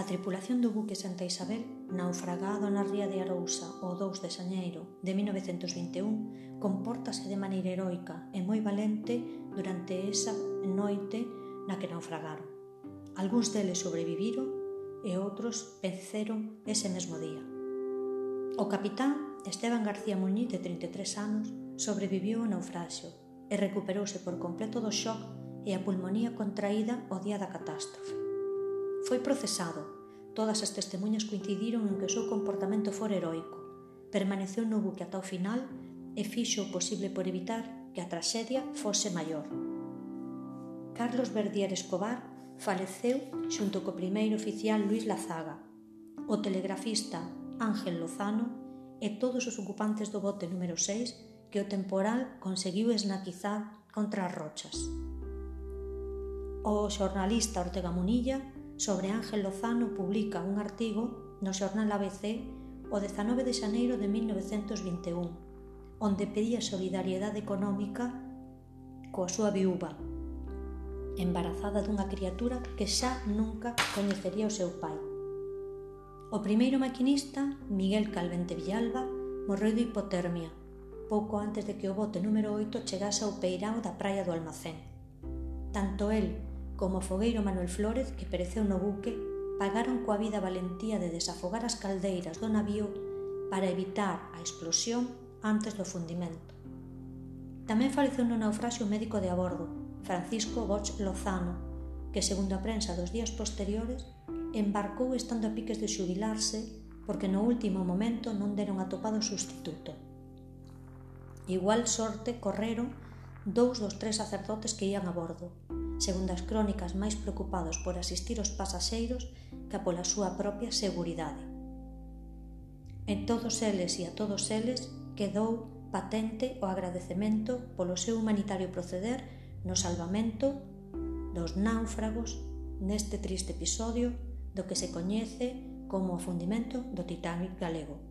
A tripulación do buque Santa Isabel, naufragado na ría de Arousa o 2 de Sañeiro de 1921, compórtase de maneira heroica e moi valente durante esa noite na que naufragaron. Algúns deles sobreviviron e outros venceron ese mesmo día. O capitán Esteban García Muñiz, de 33 anos, sobreviviu ao naufraxio e recuperouse por completo do shock e a pulmonía contraída o día da catástrofe. Foi procesado. Todas as testemunhas coincidiron en que o seu comportamento fora heroico. Permaneceu no buque ata o final e fixo o posible por evitar que a traxedia fose maior. Carlos Verdier Escobar faleceu xunto co primeiro oficial Luis Lazaga, o telegrafista Ángel Lozano e todos os ocupantes do bote número 6 que o temporal conseguiu esnaquizar contra as rochas. O xornalista Ortega Munilla sobre Ángel Lozano publica un artigo no xornal ABC o 19 de xaneiro de 1921, onde pedía solidariedade económica coa súa viúva, embarazada dunha criatura que xa nunca coñecería o seu pai. O primeiro maquinista, Miguel Calvente Villalba, morreu de hipotermia, pouco antes de que o bote número 8 chegase ao peirao da praia do Almacén. Tanto el como o fogueiro Manuel Flórez que pereceu no buque, pagaron coa vida a valentía de desafogar as caldeiras do navío para evitar a explosión antes do fundimento. Tamén faleceu no naufraxio o médico de a bordo, Francisco Bosch Lozano, que, segundo a prensa dos días posteriores, embarcou estando a piques de xubilarse porque no último momento non deron atopado sustituto. Igual sorte correron dous dos tres sacerdotes que ían a bordo, segundo as crónicas máis preocupados por asistir os pasaxeiros que pola súa propia seguridade. En todos eles e a todos eles quedou patente o agradecemento polo seu humanitario proceder no salvamento dos náufragos neste triste episodio do que se coñece como o fundimento do Titanic galego.